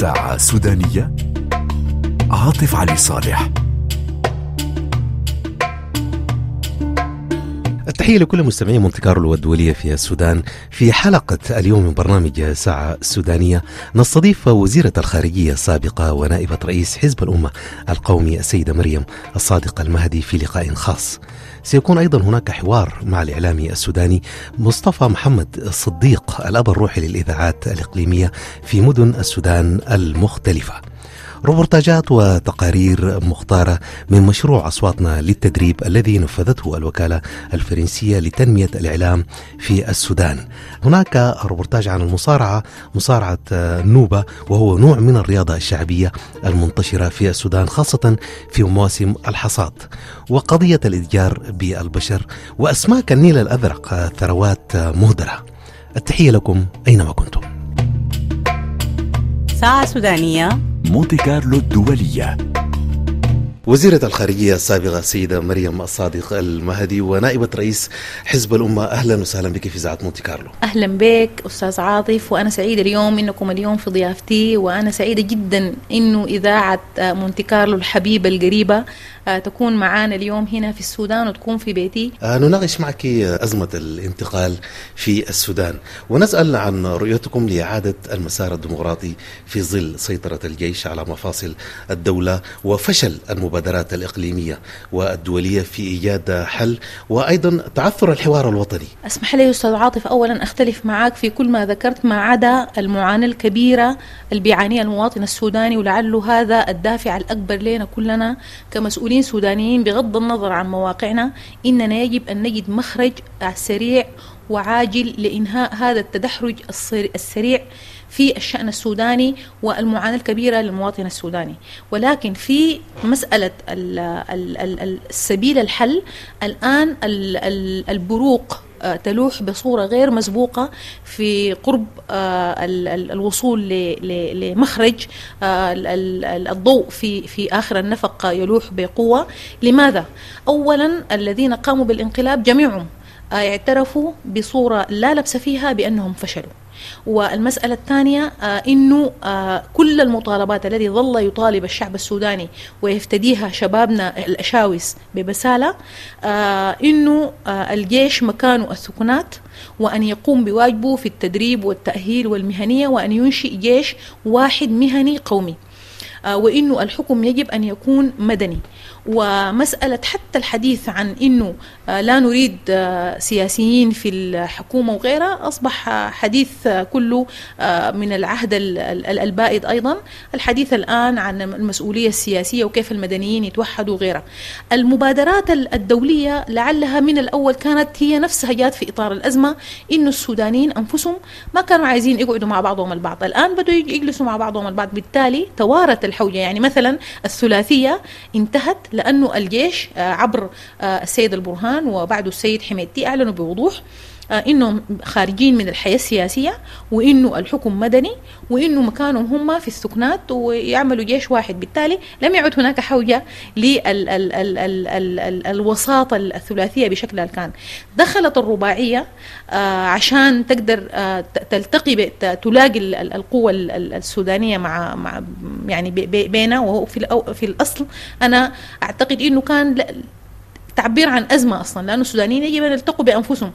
ساعة سودانية؟ عاطف علي صالح. التحية لكل مستمعي مونتي كارلو الدولية في السودان. في حلقة اليوم من برنامج ساعة سودانية نستضيف وزيرة الخارجية السابقة ونائبة رئيس حزب الأمة القومي السيدة مريم الصادق المهدي في لقاء خاص. سيكون أيضا هناك حوار مع الإعلامي السوداني مصطفى محمد الصديق الأب الروحي للإذاعات الإقليمية في مدن السودان المختلفة. روبورتاجات وتقارير مختارة من مشروع أصواتنا للتدريب الذي نفذته الوكالة الفرنسية لتنمية الإعلام في السودان. هناك روبورتاج عن المصارعة مصارعة نوبة وهو نوع من الرياضة الشعبية المنتشرة في السودان خاصة في مواسم الحصاد. وقضية الإتجار بالبشر وأسماك النيل الأزرق ثروات مهدرة. التحية لكم أينما كنتم. ساعة سودانية. مونتي كارلو الدولية. وزيرة الخارجية السابقة السيدة مريم الصادق المهدي ونائبة رئيس حزب الأمة أهلا وسهلا بك في إذاعة مونتي كارلو. أهلا بك أستاذ عاطف وأنا سعيده اليوم إنكم اليوم في ضيافتي وأنا سعيدة جدا إنه إذاعة آه، مونتي كارلو الحبيبة القريبة آه، تكون معانا اليوم هنا في السودان وتكون في بيتي. آه، نناقش معك أزمة الانتقال في السودان. ونسأل عن رؤيتكم لإعادة المسار الديمقراطي في ظل سيطرة الجيش على مفاصل الدولة وفشل المبادرات الإقليمية والدولية في إيجاد حل وأيضا تعثر الحوار الوطني. أسمح لي أستاذ عاطف اولا أختلف معك في كل ما ذكرت ما عدا المعاناة الكبيرة اللي بيعانيها المواطن السوداني ولعله هذا الدافع الأكبر لنا كلنا كمسؤولين سودانيين بغض النظر عن مواقعنا إننا يجب أن نجد مخرج سريع وعاجل لإنهاء هذا التدحرج السريع في الشأن السوداني والمعاناة الكبيرة للمواطن السوداني. ولكن في مسألة ال- ال- ال- ال- السبيل الحل الآن ال- ال- البروق تلوح بصورة غير مسبوقة في قرب آه، ال- ال- الوصول لمخرج آه، ال- ال- ال- الضوء في في آخر النفق يلوح بقوة لماذا؟ أولا الذين قاموا بالانقلاب جميعهم آه، اعترفوا بصورة لا لبس فيها بأنهم فشلوا والمسألة الثانية آه، أنه آه، كل المطالبات التي ظل يطالب الشعب السوداني ويفتديها شبابنا الأشاوس ببسالة آه، أنه الجيش مكانه السكنات وأن يقوم بواجبه في التدريب والتأهيل والمهنية وأن ينشئ جيش واحد مهني قومي. وإنه الحكم يجب أن يكون مدني. ومسألة حتى الحديث عن إنه آه، لا نريد آه، سياسيين في الحكومة وغيرها أصبح آه، حديث كله آه، من العهد ال- ال- البائد أيضا. الحديث الآن عن المسؤولية السياسية وكيف المدنيين يتوحدوا وغيرها. المبادرات ال- الدولية لعلها من الأول كانت هي نفسها جات في إطار الأزمة إنه السودانيين أنفسهم ما كانوا عايزين يقعدوا مع بعضهم البعض. الآن بدوا يج- يجلسوا مع بعضهم البعض. بالتالي توارت الحوجة. يعني مثلا الثلاثية انتهت لأنه الجيش آه، عبر آه، السيد البرهان وبعده السيد حميدتي أعلنوا بوضوح انهم خارجين من الحياة السياسية وإنه الحكم مدني وإنه مكانهم هم في السكنات ويعملوا جيش واحد. بالتالي لم يعد هناك حوجة للوساطه الثلاثية بشكلها كان دخلت الرباعية آه، عشان تقدر آه، تلتقي تلاقي ال- ال- القوة ال- ال- السودانية مع مع يعني بي- بي- بينها. وهو في في الأصل أنا أعتقد إنه كان تعبير عن أزمة أصلا لأنه السودانيين يجب أن يلتقوا بأنفسهم.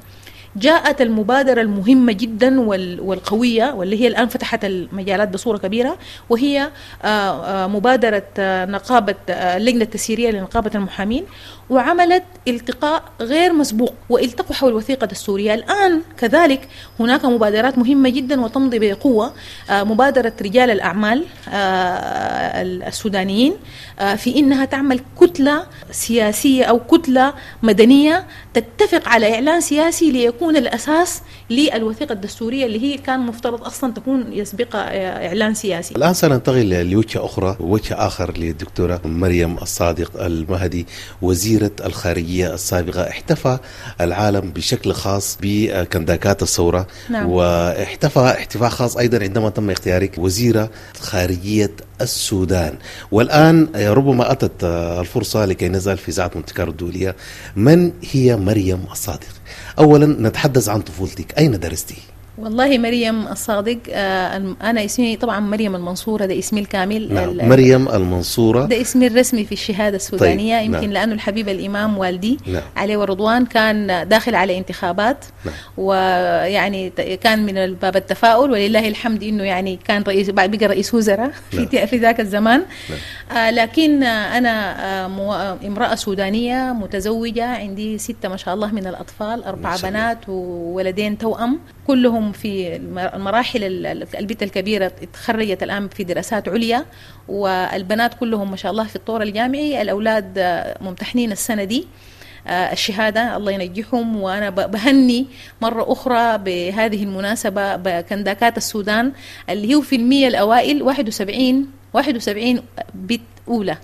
جاءت المبادرة المهمة جدا وال- والقوية واللي هي الآن فتحت المجالات بصورة كبيرة وهي آه، آه، مبادرة آه، نقابة اللجنة التسييرية لنقابة المحامين. وعملت التقاء غير مسبوق والتقوا حول وثيقة السورية. الآن كذلك هناك مبادرات مهمة جدا وتمضي بقوة. آه، مبادرة رجال الأعمال آه، السودانيين آه، في إنها تعمل كتلة سياسية أو كتلة مدنية تتفق على إعلان سياسي ليكون الأساس للوثيقة الدستورية اللي هي كان مفترض أصلا تكون يسبقها آه، إعلان سياسي. الآن سننتقل لوجهة أخرى وجه آخر للدكتورة مريم الصادق المهدي وزيرة الخارجية السابقة احتفى العالم بشكل خاص بكنداكات الثورة. نعم. واحتفى احتفاء خاص أيضا عندما تم اختيارك وزيرة خارجية السودان. والآن ربما أتت الفرصة لكي نزل في إذاعة مونتي كارلو الدولية. من هي مريم الصادق؟ أولا نتحدث عن طفولتك. أين درستي؟ والله مريم الصادق آه، أنا اسمي طبعا مريم المنصورة ده اسمي الكامل نعم مريم المنصورة ده اسمي الرسمي في الشهادة السودانية طيب، يمكن نعم. لأنه الحبيب الإمام والدي نعم. عليه ورضوان كان داخل على انتخابات نعم. ويعني كان من باب التفاؤل ولله الحمد إنه يعني كان رئيس بقى رئيس وزراء نعم. في في ذاك الزمان نعم. آه لكن أنا آه امرأة سودانية متزوجة عندي ستة ما شاء الله من الأطفال أربع. بنات وولدين توأم كلهم في الم- المراحل ال- ال- البنت الكبيرة تخرجت الآن في دراسات عليا والبنات كلهم ما شاء الله في الطور الجامعي الأولاد آه، ممتحنين السنة دي آه، الشهادة الله ينجحهم وأنا بهني مرة أخرى بهذه المناسبة بكنداكات السودان اللي هو في المية الأوائل 71 71 بت أولى.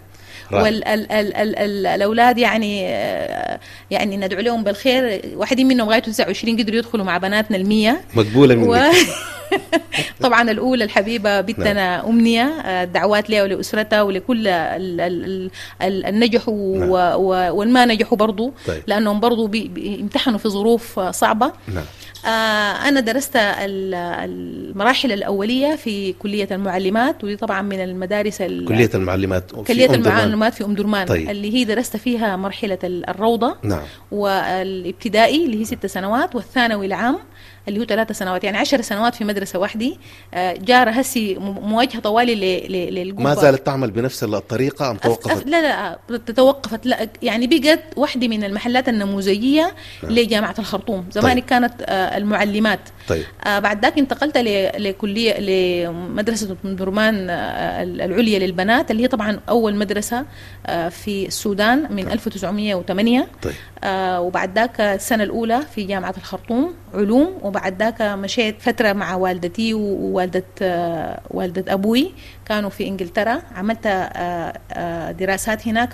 والاولاد يعني آه، يعني ندعو لهم بالخير. واحدين منهم غايته 29 قدروا يدخلوا مع بناتنا المية. مقبولة منك. و... طبعا الأولى الحبيبة بنتنا أمنية آه، دعوات لها ولأسرتها ولكل ال- ال- ال- النجحوا نعم. و- و- والما نجحوا برضو. طيب. لأنهم برضو بي- بيمتحنوا في ظروف آه، صعبة. نعم. آه، أنا درست ال- المراحل الأولية في كلية المعلمات ودي طبعا من المدارس ال- كلية المعلمات في كلية أم درمان. المعلمات في أم درمان طيب. اللي هي درست فيها مرحلة ال- الروضة نعم والابتدائي اللي هي ست سنوات والثانوي العام اللي هو ثلاثة سنوات. يعني عشر سنوات في مدرسة واحدة آه، جار هسي مواجهة طوالي ل- ل- للقبة. ما زالت تعمل بنفس الطريقة أم توقفت أف- لا لا توقفت. لا يعني بقت واحدة من المحلات النموذجية نعم. لجامعة الخرطوم. زمان طيب. كانت آه، المعلمات. طيب. آه بعد ذاك انتقلت لكلية لمدرسة درمان آه، العليا للبنات اللي هي طبعا أول مدرسة آه، في السودان من 1908 طيب. آه وبعد ذاك السنة الأولى في جامعة الخرطوم. علوم وبعد ذاك مشيت فترة مع والدتي ووالدة آه والدة أبوي. كانوا في إنجلترا عملت آه آه دراسات هناك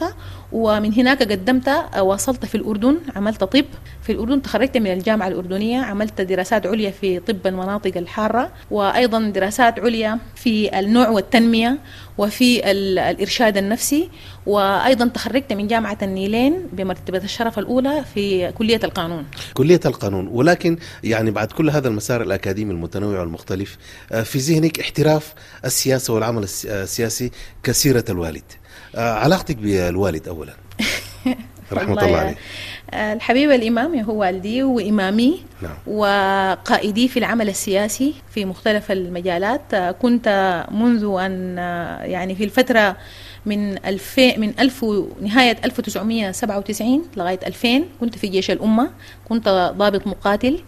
ومن هناك قدمت آه واصلت في الأردن عملت طب. في الأردن تخرجت من الجامعة الأردنية عملت دراسات عليا في طب المناطق الحارة وأيضا دراسات عليا في النوع والتنمية وفي ال- الإرشاد النفسي وأيضا تخرجت من جامعة النيلين بمرتبة الشرف الأولى في كلية القانون. كلية القانون. ولكن يعني بعد كل هذا المسار الأكاديمي المتنوع والمختلف في ذهنك احتراف السياسة والعمل آه، السياسي كسيرة الوالد. آه، علاقتك بالوالد أولا. رحمة الله يا- عليه. آه، الحبيب الإمام هو والدي وإمامي نعم. وقائدي في العمل السياسي في مختلف المجالات. كنت منذ أن يعني في الفترة من 2000 من 1000 و- نهاية 1997 لغاية 2000 كنت في جيش الأمة. كنت ضابط مقاتل.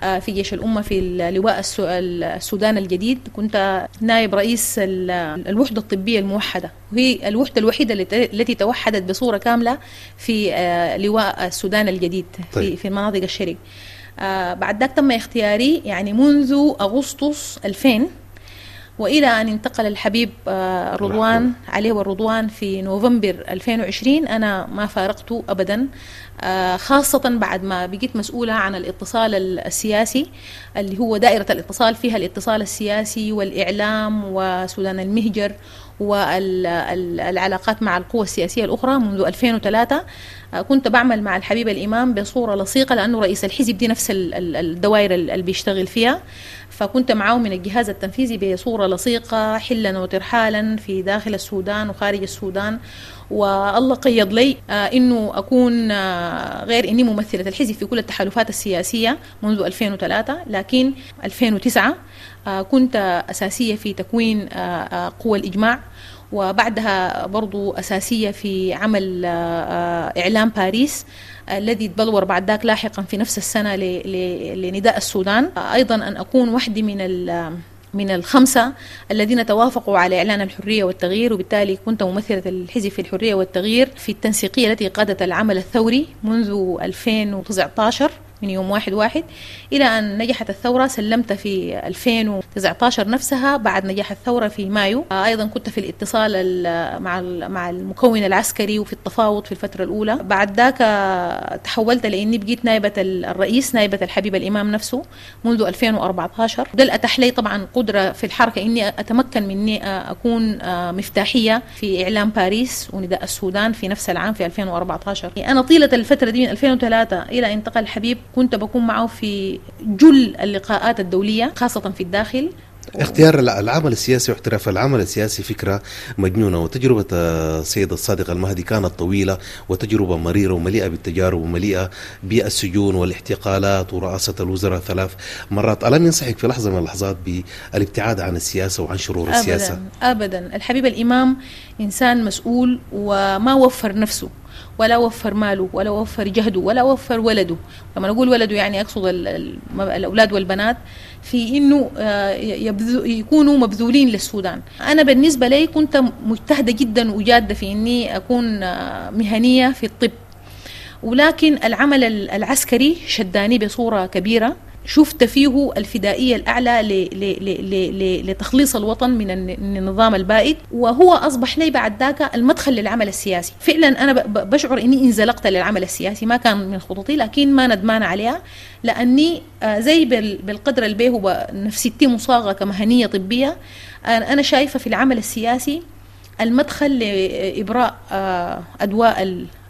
في جيش الأمة في اللواء السو- السودان الجديد. كنت نائب رئيس ال- الوحدة الطبية الموحدة. وهي الوحدة الوحيدة التي توحدت بصورة كاملة في آه، لواء السودان الجديد في طيب. في مناطق الشرق. آه بعد ذاك تم اختياري يعني منذ أغسطس 2000 وإلى أن انتقل الحبيب آه رضوان عليه والرضوان في نوفمبر 2020 أنا ما فارقته أبدا. آه خاصة بعد ما بقيت مسؤولة عن الاتصال ال- السياسي اللي هو دائرة الاتصال فيها الاتصال السياسي والإعلام وسودان المهجر والعلاقات مع القوى السياسية الأخرى منذ 2003 آه، كنت بعمل مع الحبيب الإمام بصورة لصيقة لأنه رئيس الحزب دي نفس ال- ال- الدوائر ال- اللي بيشتغل فيها. فكنت معه من الجهاز التنفيذي بصورة لصيقة حلا وترحالا في داخل السودان وخارج السودان. والله قيض لي آه إنه أكون آه غير إني ممثلة الحزب في كل التحالفات السياسية منذ 2003 لكن 2009 آه كنت أساسية في تكوين قوى الإجماع وبعدها برضو أساسية في عمل إعلام باريس الذي تبلور بعد ذاك لاحقا في نفس السنة لنداء السودان. أيضا أن أكون وحدي من من الخمسة الذين توافقوا على إعلان الحرية والتغيير وبالتالي كنت ممثلة الحزب في الحرية والتغيير في التنسيقية التي قادت العمل الثوري منذ 2019 من يوم واحد واحد إلى أن نجحت الثورة سلمت في 2019 نفسها بعد نجاح الثورة في مايو. أيضا كنت في الاتصال ال- مع مع المكون العسكري وفي التفاوض في الفترة الأولى. بعد ذاك تحولت لأني بقيت نائبة ال- الرئيس نائبة الحبيب الإمام نفسه منذ 2014 ده أتاح لي طبعا قدرة في الحركة إني أتمكن من إني أكون مفتاحية في إعلام باريس ونداء السودان في نفس العام في 2014 أنا طيلة الفترة دي من 2003 إلى انتقل الحبيب كنت بكون معه في جل اللقاءات الدولية خاصة في الداخل. اختيار العمل السياسي واحتراف العمل السياسي فكرة مجنونة وتجربة السيد الصادق المهدي كانت طويلة وتجربة مريرة ومليئة بالتجارب ومليئة بالسجون والاحتقالات ورئاسة الوزراء ثلاث مرات. ألم ينصحك في لحظة من اللحظات بالابتعاد عن السياسة وعن شرور أبداً السياسة؟ أبدا. الحبيب الإمام إنسان مسؤول وما وفر نفسه. ولا وفر ماله ولا وفر جهده ولا وفر ولده. لما نقول ولده يعني أقصد ال- ال- الأولاد والبنات في إنه آه، يكونوا مبذولين للسودان. أنا بالنسبة لي كنت مجتهدة جدا وجادة في إني أكون آه، مهنية في الطب. ولكن العمل ال- العسكري شداني بصورة كبيرة. شفت فيه ل- ل- لتخليص الوطن من الن- من النظام البائد وهو أصبح لي بعد ذاك المدخل للعمل السياسي. فعلا ب- بشعر إني انزلقت للعمل السياسي ما كان من خططي لكن ما ندمان عليها لأني آه، زي بال- بالقدر هو نفسيتي مصاغة كمهنية طبية أنا أنا شايفة في العمل السياسي المدخل لإبراء آه،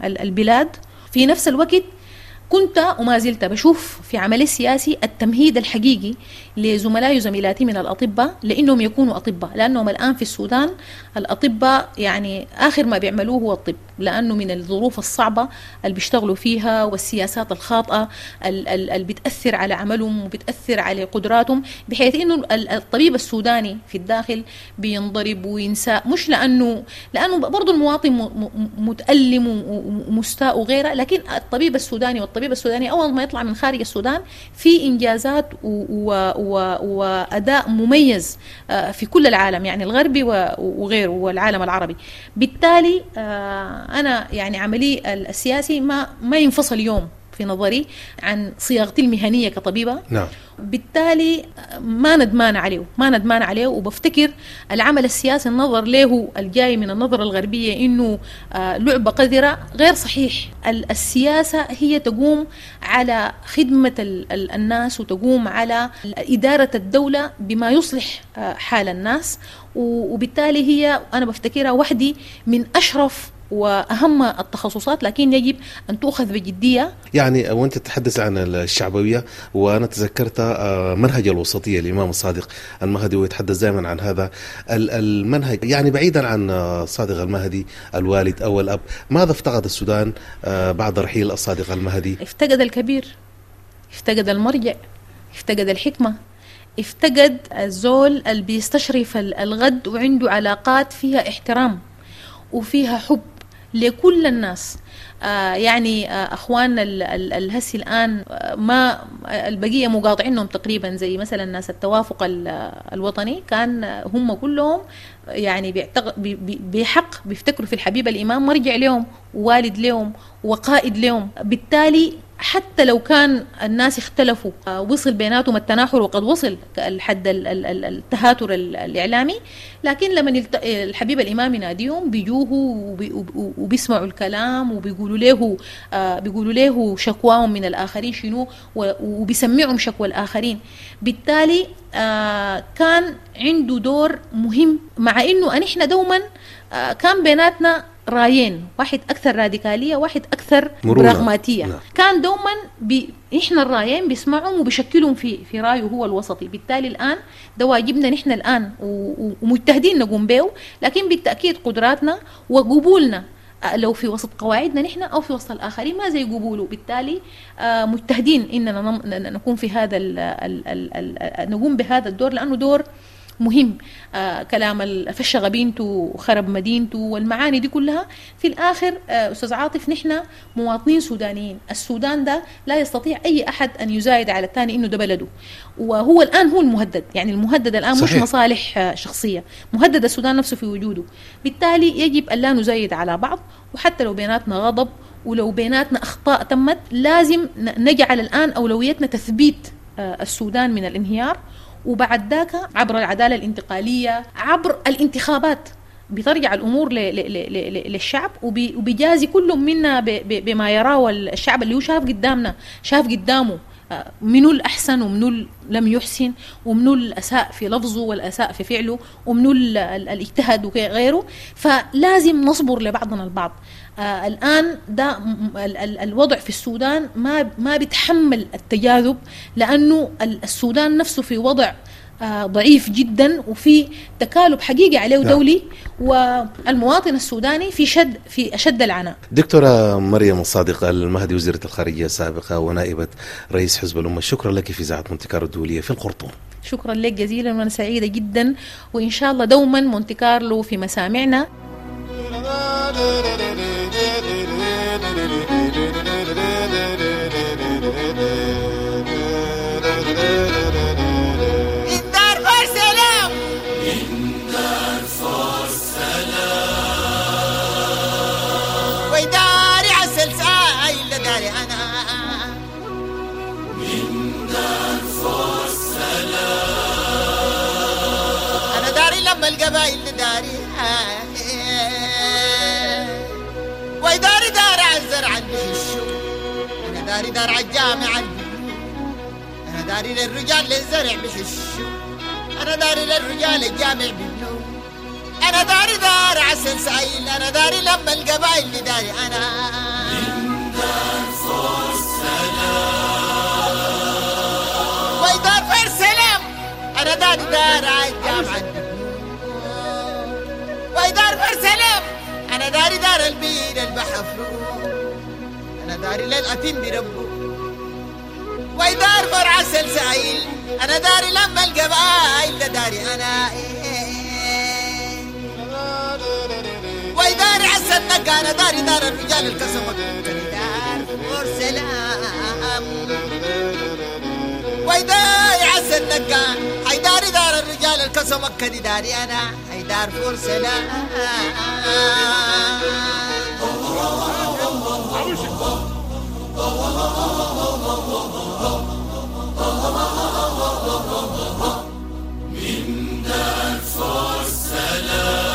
ال- البلاد. في نفس الوقت كنت وما زلت بشوف في عملي السياسي التمهيد الحقيقي لزملائي وزميلاتي من الأطباء لأنهم يكونوا أطباء لأنهم الآن في السودان الأطباء يعني آخر ما بيعملوه هو الطب لأنه من الظروف الصعبة اللي بيشتغلوا فيها والسياسات الخاطئة ال- ال- اللي بتأثر على عملهم وبتأثر على قدراتهم بحيث أنه ال- الطبيب السوداني في الداخل بينضرب وينسى. مش لأنه لأنه برضو المواطن متألم ومستاء وغيره لكن الطبيب السوداني والطبيب السوداني أول ما يطلع من خارج السودان في إنجازات و- وأداء مميز آه، في كل العالم يعني الغربي وغيره والعالم العربي. بالتالي آه، أنا يعني عملي السياسي ما ما ينفصل يوم. في نظري عن صياغتي المهنية كطبيبة. نعم. بالتالي ما ندمان عليه ما ندمان عليه وبفتكر العمل السياسي النظر له الجاي من النظرة الغربية إنه آه، لعبة قذرة غير صحيح. ال- السياسة هي تقوم على ال- الناس وتقوم على إدارة الدولة بما يصلح آه، حال الناس. وبالتالي هي أنا بفتكرها وحدي من أشرف وأهم التخصصات لكن يجب أن تؤخذ بجدية. يعني وأنت تتحدث عن الشعبوية وأنا تذكرت آه، منهج الوسطية الامام الصادق المهدي ويتحدث دائما عن هذا. ال- المنهج يعني بعيدا عن آه، الصادق المهدي الوالد أو الأب ماذا افتقد السودان آه، بعد رحيل الصادق المهدي؟ افتقد الكبير افتقد المرجع افتقد الحكمة افتقد الزول اللي بيستشرف ال- الغد وعنده علاقات فيها احترام وفيها حب. لكل الناس. آه يعني آه اخواننا ال- ال- الهسي الآن آه ما البقية مقاطعينهم تقريبا زي مثلا ناس التوافق ال- الوطني. كان هم كلهم يعني بحق بيفتكروا في الحبيب الإمام مرجع لهم ووالد لهم وقائد لهم بالتالي حتى لو كان الناس اختلفوا آه، وصل بيناتهم التناحر وقد وصل الحد ال- ال- ال- التهاتر ال- الإعلامي. لكن لما الحبيب الإمام يناديهم بيجوه وبي- وب- وبيسمعوا الكلام وبيقولوا له آه، بيقولوا له شكواهم من الآخرين شنو وبيسمعهم شكوى الآخرين. بالتالي آه، كان عنده دور مهم. مع إنه ان إحنا دوما كان بيناتنا رايين واحد أكثر راديكالية واحد أكثر مرونة. براغماتية نعم. كان دوما بي إحنا الرايين بيسمعهم وبيشكلهم في في رأيه هو الوسطي بالتالي الآن ده واجبنا نحن الآن و- و- ومجتهدين نقوم به لكن بالتأكيد قدراتنا وقبولنا آه، لو في وسط قواعدنا نحن أو في وسط الآخرين ما زي قبوله بالتالي آه، مجتهدين إننا نكون في هذا ال ال ال ال نقوم بهذا الدور لأنه دور مهم آه كلام ال- فش غبينته وخرب مدينته والمعاني دي كلها. في الآخر آه أستاذ عاطف نحن مواطنين سودانيين. السودان ده لا يستطيع أي أحد أن يزايد على الثاني إنه ده بلده. وهو الآن هو المهدد. يعني المهدد الآن صحيح. مش مصالح آه شخصية. مهدد السودان نفسه في وجوده. بالتالي يجب أن لا نزايد على بعض. وحتى لو بيناتنا غضب ولو بيناتنا أخطاء تمت لازم نجعل الآن أولويتنا تثبيت آه، السودان من الانهيار. وبعد ذاك عبر العدالة الانتقالية عبر الانتخابات بترجع الأمور للشعب وبي- وبيجازي كل منا بما يراه الشعب اللي هو شاف قدامنا شاف قدامه آه، منو الأحسن ومنو لم يحسن ومنو الأساء في لفظه والأساء في فعله ومنو الاجتهاد وغيره. فلازم نصبر لبعضنا البعض. آه الآن ده الوضع في السودان ما ما بيتحمل التجاذب لأنه السودان نفسه في وضع آه ضعيف جدا وفي تكالب حقيقي عليه نعم. دولي والمواطن السوداني في شد في أشد العناء. دكتورة مريم الصادق المهدي وزيرة الخارجية السابقة ونائبة رئيس حزب الأمة شكرا لك في إذاعة مونتي كارلو الدولية في الخرطوم. شكرا لك جزيلا وأنا سعيدة جدا وإن شاء الله دوما مونتي كارلو في مسامعنا. القبايل داري ويداري دار على الزرع الشو. أنا داري دار على الجامع أنا داري للرجال للزرع بحشو أنا داري للرجال الجامع بالنور أنا داري دار عسل سعيل أنا داري لما القبايل داري أنا. من دار فور سلام. أنا داري دار على الجامع دار برسلم أنا داري دار البير البحفرو أنا داري للأتم بربو ويدار فر عسل سعيل أنا داري لما القبائل داري أنا. ويداري عسل نقا أنا داري دار الرجال القسم دار فر سلام ويداري عسل نقا. حيداري دار الرجال القسم كدي داري أنا. حيدار سلام من دار فور سلام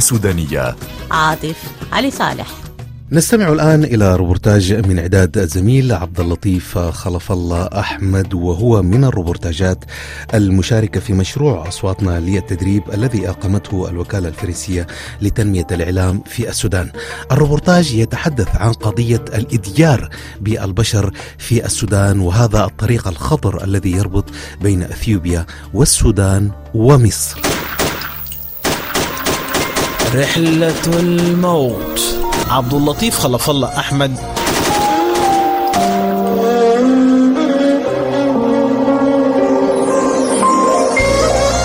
سودانية عاطف علي صالح نستمع الآن إلى روبورتاج من إعداد الزميل عبد اللطيف خلف الله أحمد وهو من الروبورتاجات المشاركة في مشروع أصواتنا للتدريب الذي أقامته الوكالة الفرنسية لتنمية الإعلام في السودان. الروبورتاج يتحدث عن قضية الإديار بالبشر في السودان وهذا الطريق الخطر الذي يربط بين أثيوبيا والسودان ومصر. رحلة الموت. عبد اللطيف خلف الله أحمد.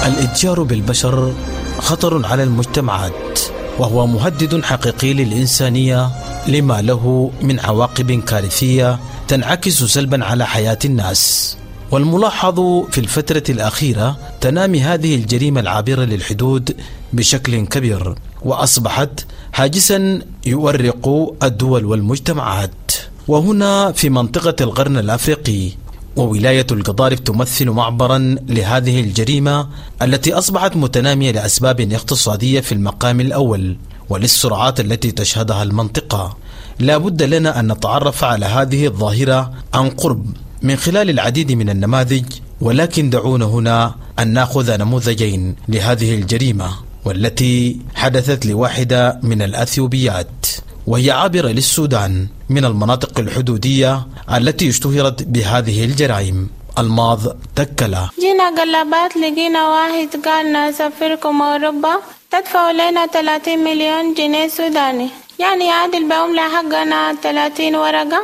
الإتجار بالبشر خطر على المجتمعات وهو مهدد حقيقي للإنسانية لما له من عواقب كارثية تنعكس سلبا على حياة الناس. والملاحظ في الفترة الأخيرة تنامي هذه الجريمة العابرة للحدود بشكل كبير وأصبحت هاجسا يؤرق الدول والمجتمعات. وهنا في منطقة القرن الأفريقي وولاية القضارف تمثل معبرا لهذه الجريمة التي أصبحت متنامية لأسباب اقتصادية في المقام الأول وللسرعات التي تشهدها المنطقة. لا بد لنا أن نتعرف على هذه الظاهرة عن قرب من خلال العديد من النماذج ولكن دعونا هنا أن نأخذ نموذجين لهذه الجريمة والتي حدثت لواحدة من الأثيوبيات وهي عابرة للسودان من المناطق الحدودية التي اشتهرت بهذه الجرائم. الماض تكلا. جينا قلبات لقينا واحد قال نسافركم أوروبا تدفعوا لنا 30 مليون جنيه سوداني. يعني يعادل بعملة حقنا 30 ورقة.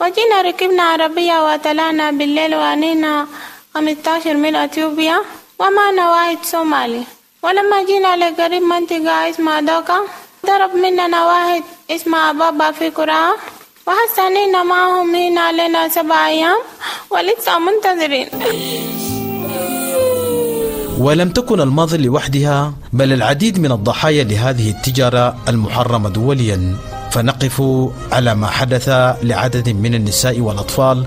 وجينا ركبنا عربية وطلعنا بالليل وانينا 15 من أثيوبيا ومعنا واحد صومالي ولما جينا لقريب منطقة اسمها دوكا ضرب مننا واحد اسمه بابا في كرة وحسنينا معهم هنا لنا سبع أيام ولسه منتظرين ولم تكن الماضي لوحدها بل العديد من الضحايا لهذه التجارة المحرمة دوليا. فنقف على ما حدث لعدد من النساء والأطفال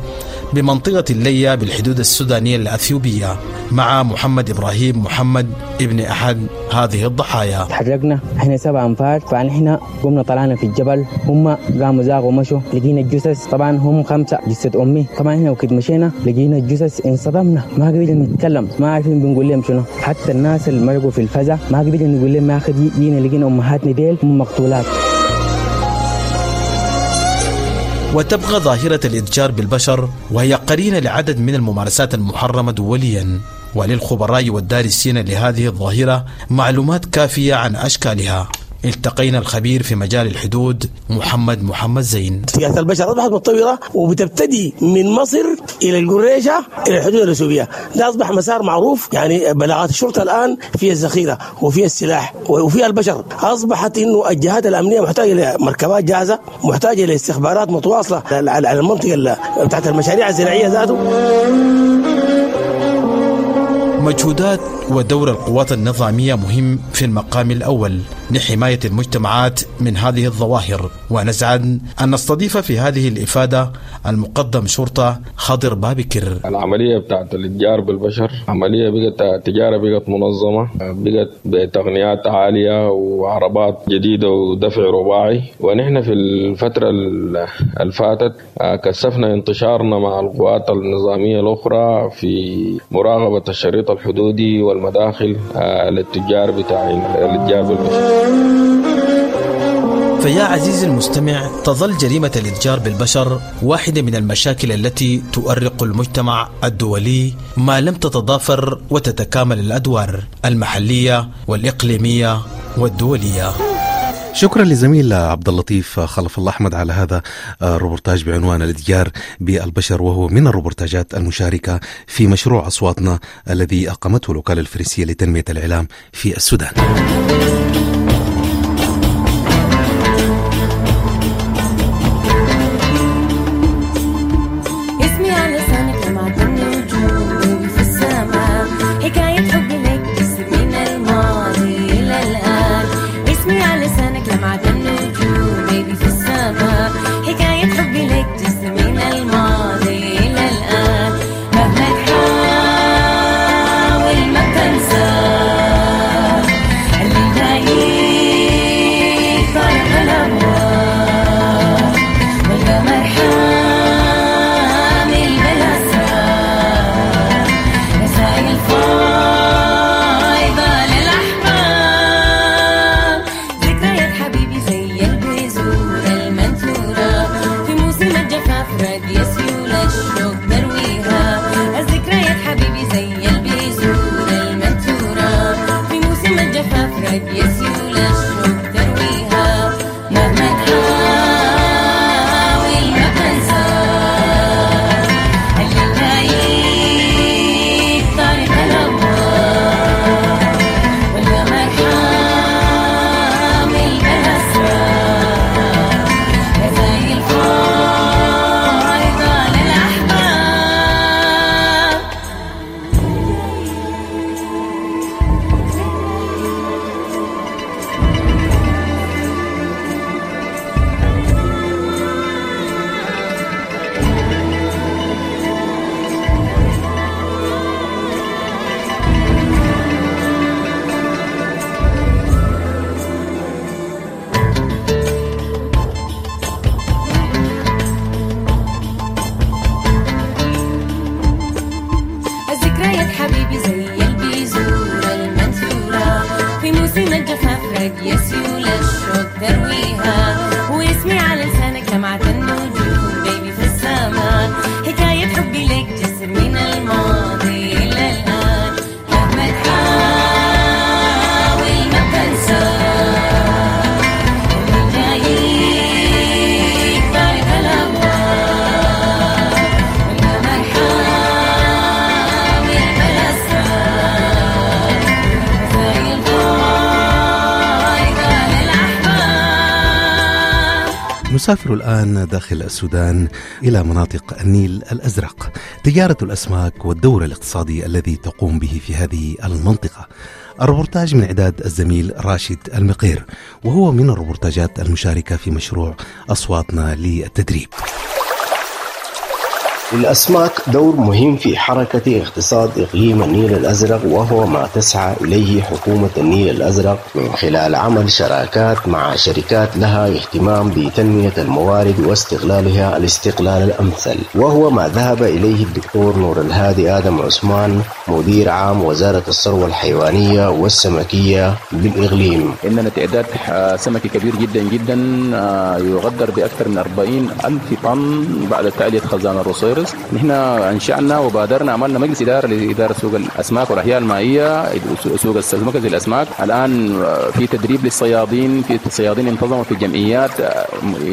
بمنطقة اللية بالحدود السودانية الأثيوبية مع محمد إبراهيم محمد ابن أحد هذه الضحايا. تحركنا إحنا سبع أنفار فنحن قمنا طلعنا في الجبل. هم قاموا زاغوا مشوا لقينا الجثث. طبعا هم خمسة جثة أمي. طبعا إحنا وقت مشينا لقينا الجثث انصدمنا. ما قدرنا نتكلم. ما عارفين بنقول لهم شنو. حتى الناس اللي مرقوا في الفزع ما قدرنا نقول لهم أخي جينا لقينا أمهاتنا ديل. هم مقتولات. وتبقى ظاهرة الإتجار بالبشر وهي قرينة لعدد من الممارسات المحرمة دوليا. وللخبراء والدارسين لهذه الظاهرة معلومات كافية عن أشكالها. التقينا الخبير في مجال الحدود محمد محمد زين. سياسة البشر أصبحت متطورة وبتبتدي من مصر إلى القريشة إلى الحدود الأثيوبية ده أصبح مسار معروف يعني بلاغات الشرطة الآن فيها الذخيرة وفيها السلاح وفيها البشر. أصبحت إنه الجهات الأمنية محتاجة لمركبات جاهزة محتاجة لاستخبارات متواصلة على المنطقة بتاعت المشاريع الزراعية ذاته. مجهودات ودور القوات النظامية مهم في المقام الأول. لحماية المجتمعات من هذه الظواهر. ونسعد أن نستضيف في هذه الإفادة المقدم شرطة خضر بابكر. العملية بتاعت الإتجار بالبشر عملية بقت تجارة بقت منظمة بقت بتقنيات عالية وعربات جديدة ودفع رباعي. ونحن في الفترة اللي فاتت كثفنا انتشارنا مع القوات النظامية الأخرى في مراقبة الشريط الحدودي والمداخل للتجار بتاع الإتجار بالبشر. فيا عزيزي المستمع تظل جريمة الإتجار بالبشر واحدة من المشاكل التي تؤرق المجتمع الدولي ما لم تتضافر وتتكامل الأدوار المحلية والإقليمية والدولية شكرا لزميل عبد اللطيف خلف الله أحمد على هذا الروبورتاج بعنوان الإتجار بالبشر وهو من الروبورتاجات المشاركة في مشروع أصواتنا الذي أقامته الوكالة الفرنسية لتنمية الإعلام في السودان. نسافر الآن داخل السودان إلى مناطق النيل الأزرق. تجارة الأسماك والدور الاقتصادي الذي تقوم به في هذه المنطقة. الروبورتاج من إعداد الزميل راشد المقير وهو من الروبورتاجات المشاركة في مشروع أصواتنا للتدريب. للأسماك دور مهم في حركة اقتصاد إقليم النيل الأزرق وهو ما تسعى إليه حكومة النيل الأزرق من خلال عمل شراكات مع شركات لها اهتمام بتنمية الموارد واستغلالها الاستقلال الأمثل. وهو ما ذهب إليه الدكتور نور الهادي آدم عثمان مدير عام وزارة الثروة الحيوانية والسمكية بالإقليم عندنا تعداد آه، سمكي كبير جدا جدا آه، يقدر بأكثر من 40 ألف طن بعد تعلية خزان الروسيرس نحن أنشأنا وبادرنا عملنا مجلس إدارة لإدارة سوق الأسماك والأحياء المائية سوق السمك زي الأسماك. الآن في تدريب للصيادين في الصيادين انتظموا في جمعيات آه،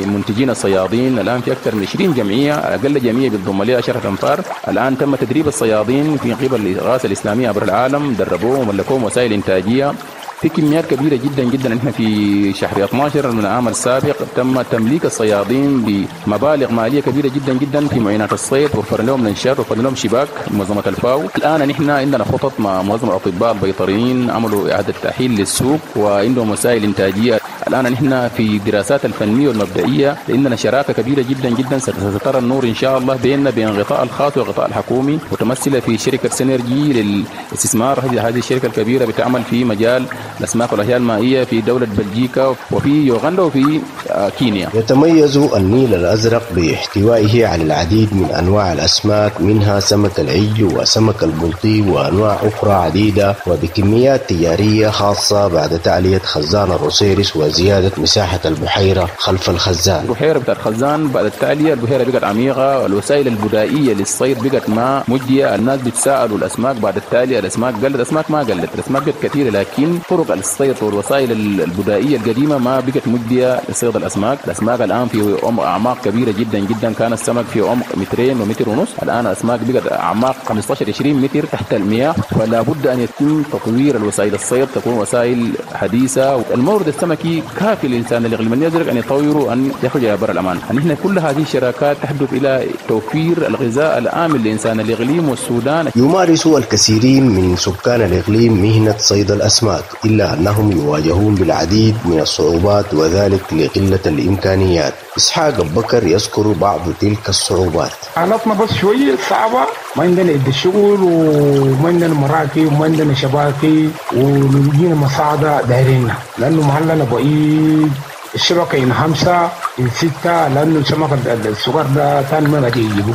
منتجين الصيادين. الآن في أكثر من 20 جمعية أقل جمعية بتضم لها 10 أنفار. الآن تم تدريب الصيادين في قبل الإغاثة الإسلامية عبر العالم. دربوهم وملكوهم وسائل إنتاجية. في كميات كبيرة جدا جدا. إحنا في شهر 12 من العام السابق تم تمليك الصيادين بمبالغ مالية كبيرة جدا جدا في معينات الصيد. وفر لهم منشات وفر لهم شباك منظمة الفاو. الآن نحن عندنا خطط مع منظمة الأطباء البيطريين عملوا إعادة تاهيل للسوق وعندهم وسائل إنتاجية. الآن نحن في الدراسات الفنية والمبدئية عندنا شراكة كبيرة جدا جدا. سترى النور إن شاء الله بيننا بين الغطاء الخاص والغطاء الحكومي متمثلة في شركة سينرجي للاستثمار. هذه الشركة الكبيرة بتعمل في مجال الأسماك والاحياء المائية في دولة بلجيكا وفي يوغندا وفي آه، كينيا. يتميز النيل الأزرق باحتوائه على العديد من أنواع الأسماك منها سمك العج وسمك البلطي وأنواع أخرى عديدة وبكميات تجارية خاصة بعد تعلية خزان الروسيرس وزيادة مساحة البحيرة خلف الخزان. البحيرة بتاعت خزان بعد التعلية البحيرة بقت عميقة الوسائل البدائية للصيد بقت ما مجدية الناس بتساءلوا الأسماك بعد التاليه الأسماك قلت الأسماك ما قلت الأسماك بقت كثيرة لكن طرق الصيد والوسائل البدائية القديمة ما بقت مجدية لصيد الأسماك. الأسماك الآن في أعماق كبيرة جدا جدا. كان السمك في عمق مترين ومتر ونص. الآن الأسماك بقت أعماق 15 20 متر تحت المياه. فلا بد أن يتم تطوير الوسائل الصيد تكون وسائل حديثة. المورد السمكي كافي للإنسان الاقليم يدرك أن يطوروا أن يخرج إلى بر الأمان. نحن كل هذه الشراكات تحدث إلى توفير الغذاء الامن لانسان الاقليم والسودان. يمارس الكثيرين من سكان الإقليم مهنة صيد الأسماك. إلا أنهم يواجهون بالعديد من الصعوبات وذلك لقلة الإمكانيات. إسحاق بكر يذكر بعض تلك الصعوبات. حالتنا بس شوية صعبة. ما عندنا يد الشغل وما عندنا مراكب وما عندنا شباكي ونجينا مساعدة دايريننا. لأنه محلنا بعيد. الشبكة إن خمسة إن ستة لأنه السمك الصغير ده كان ما قاعد يجيبه.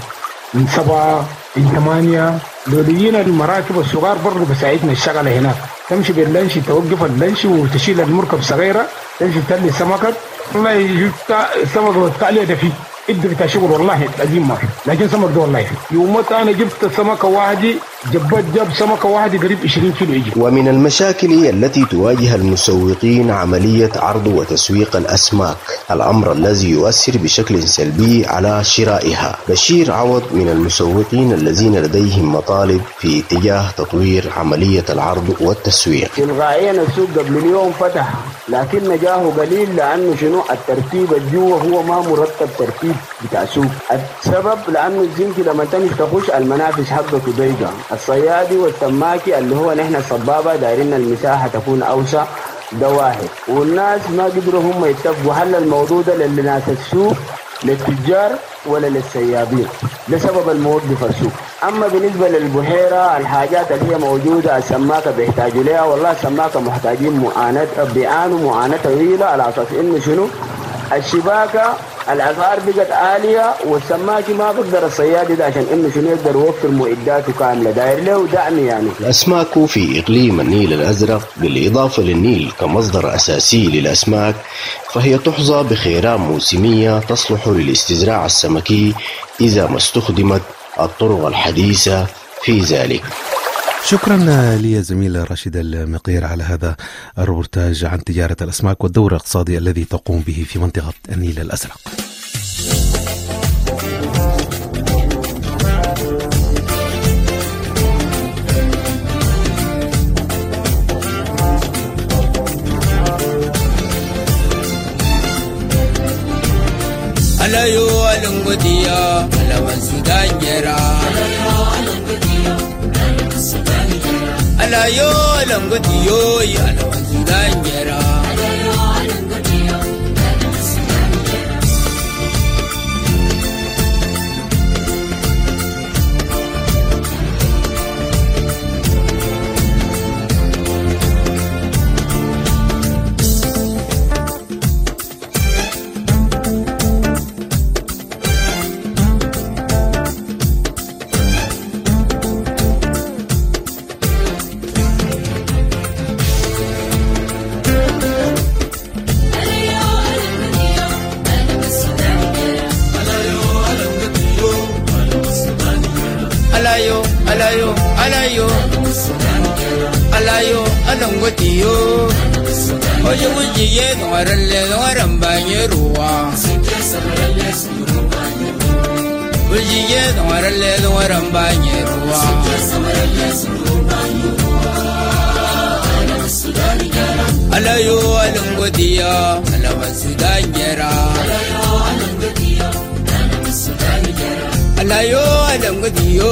من سبعة من ثمانية لو لقينا المراكب الصغار برضه بساعدنا الشغل هناك. تمشي باللانش توقف اللانش وتشيل المركب صغيرة تمشي تلي سمكك والله يجيك السمك والتعلية ده فيه. إدي بتاع شغل والله قديم ما لكن سمك ده والله يوم أنا جبت سمكه واحدة جبت جاب سمكة واحدة قريب 20 كيلو يجي. ومن المشاكل التي تواجه المسوقين عملية عرض وتسويق الأسماك. الأمر الذي يؤثر بشكل سلبي على شرائها. بشير عوض من المسوقين الذين لديهم مطالب في اتجاه تطوير عملية العرض والتسويق. تلقائيا السوق قبل اليوم فتح لكن نجاحه قليل لأنه شنو؟ الترتيب الجوا هو ما مرتب ترتيب بتاع سوق. السبب لأنه الزنك لما تمشي تخش المنافس حقته ضيقه الصيادي والسماكي اللي هو نحن الصبابة دايرين المساحة تكون أوسع ده واحد والناس ما قدروا هم يتفقوا هل الموضوع ده لناس السوق للتجار ولا للسيابين ده سبب الموقف السوق. أما بالنسبة للبحيرة الحاجات اللي هي موجودة السماكة بيحتاجوا لها. والله السماكة محتاجين معاناة بيعانوا معاناة طويلة على أساس إنه شنو؟ الشباكه الاسعار بقت عالية والسماكي ما بقدر الصياد ده عشان إنه شنو يقدر يوفر معداته كاملة. داير له دعم يعني. الأسماك في إقليم النيل الأزرق بالإضافة للنيل كمصدر أساسي للأسماك فهي تحظى بخيرات موسمية تصلح للاستزراع السمكي إذا ما استخدمت الطرق الحديثة في ذلك. شكرا لي زميل راشد المقير على هذا الروبورتاج عن تجارة الأسماك والدور الاقتصادي الذي تقوم به في منطقة النيل الأزرق ala yo lango ti yo ya la wanjira layo a nan gwatiyo oye wujiye nwaran le nwaran ah. banye ruwa wujiye nwaran le nwaran banye ruwa ah. alayo a nan gwatiyo alaman sudan gera alayo a nan gwatiyo alaman sudan gera alayo a nan gwatiyo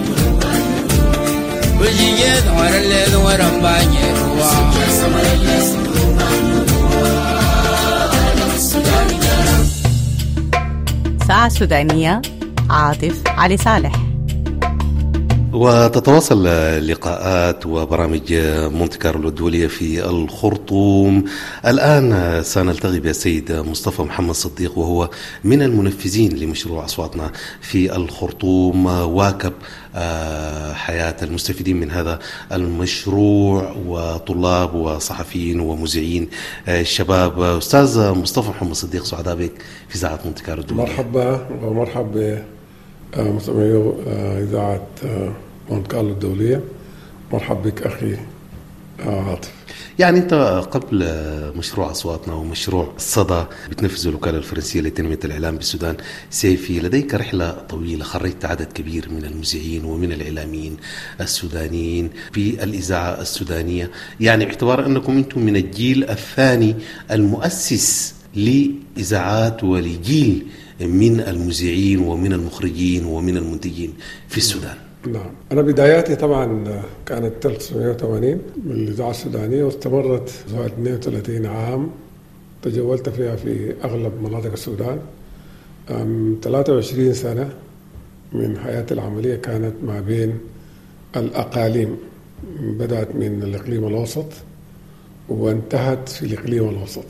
wujiye ngwaralle ngwaran banye ruwa ساعة سودانية عاطف علي صالح وتتواصل لقاءات وبرامج مونتي كارلو الدولية في الخرطوم. الآن سنلتقي بالسيد مصطفى محمد صديق وهو من المنفذين لمشروع أصواتنا في الخرطوم. واكب آه، حياة المستفيدين من هذا المشروع وطلاب وصحفيين ومذيعين آه، الشباب أستاذ مصطفى محمد صديق سعداء بك في ساعة مونتي كارلو الدولية. مرحبا ومرحبا. مستمعي إذاعة آه، مونت كارلو الدولية. مرحبا بك أخي آه، عاطف. يعني أنت قبل مشروع أصواتنا ومشروع صدى بتنفذ الوكالة الفرنسية لتنمية الإعلام بالسودان سيفي لديك رحلة طويلة خرجت عدد كبير من المذيعين ومن الإعلاميين السودانيين في الإذاعة السودانية. يعني باعتبار أنكم أنتم من الجيل الثاني المؤسس لإذاعات ولجيل من المذيعين ومن المخرجين ومن المنتجين في السودان. نعم. أنا بداياتي طبعا كانت 1980 من الإذاعة السودانية واستمرت حوالي 32 عام. تجولت فيها في أغلب مناطق السودان. أم 23 سنة من حياتي العملية كانت ما بين الأقاليم. بدأت من الإقليم الأوسط وانتهت في الإقليم الوسط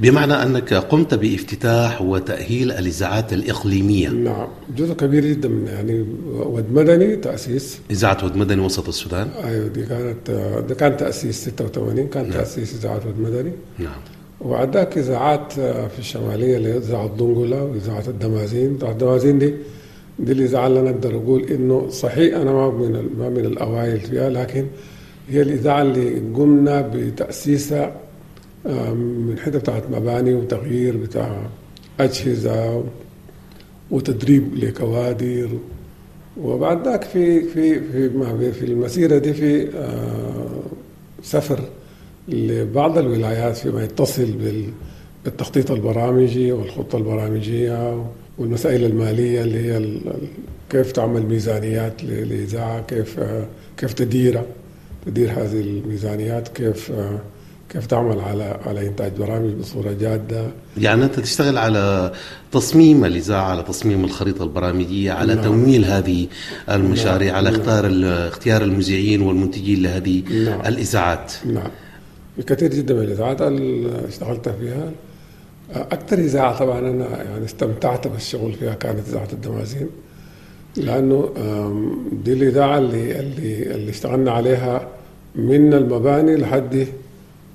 بمعنى أنك قمت بافتتاح وتأهيل الإذاعات الإقليمية. نعم جزء كبير جدا من يعني ود مدني تأسيس. إذاعة ود مدني وسط السودان؟ أيوه دي كانت ده كان تأسيس 86 كان نعم. تأسيس إذاعة ود مدني نعم. وبعد ذاك إذاعات في الشمالية اللي هي إذاعة دنقلة وإذاعة الدمازين. إذاعة الدمازين دي دي الإذاعة اللي أنا أقدر أقول إنه صحيح أنا ما من ما من الأوائل فيها لكن هي الإذاعة اللي قمنا بتأسيسها آم، من حتة بتاعت مباني وتغيير بتاع أجهزة وتدريب لكوادر. وبعد ذاك في في في في المسيرة دي في آه، سفر لبعض الولايات فيما يتصل بال التخطيط البرامجي والخطة البرامجية والمسائل المالية اللي هي كيف تعمل ميزانيات ل- للإذاعة كيف آه، كيف تديرها تدير هذه الميزانيات كيف آه، كيف تعمل على على إنتاج برامج بصورة جادة يعني أنت تشتغل على تصميم الإذاعة على تصميم الخريطة البرامجية على نعم. تمويل هذه المشاريع على نعم. اختيار ال- اختيار المذيعين والمنتجين لهذه نعم. الإذاعات نعم في كثير جدا من الإذاعات اللي اشتغلت فيها أكثر إذاعة طبعا أنا يعني استمتعت بالشغل فيها كانت إذاعة الدمازين لأنه دي الإذاعة اللي اللي اللي اشتغلنا عليها من المباني لحد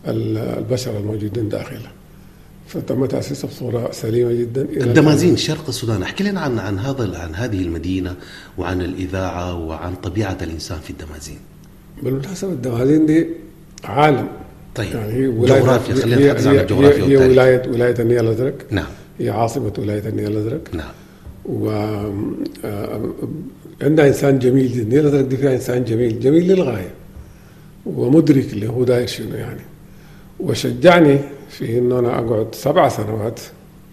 البشر الموجودين داخلها فتم تاسيسها بصوره سليمة جدا الدمازين. شرق السودان احكي لنا عن عن هذا عن هذه المدينة وعن الإذاعة وعن طبيعة الإنسان في الدمازين بالمناسبة الدمازين دي عالم. طيب. يعني هي جغرافيا، خلينا نتحدث عن الجغرافيا هي, هي. ولاية ولاية النيل الأزرق. نعم. هي عاصمة ولاية النيل الأزرق. نعم. و عندها إنسان جميل جدا. النيل الأزرق دي فيها إنسان جميل جميل للغاية. ومدرك اللي هو داير شنو يعني. وشجعني في إنه أنا أقعد سبع سنوات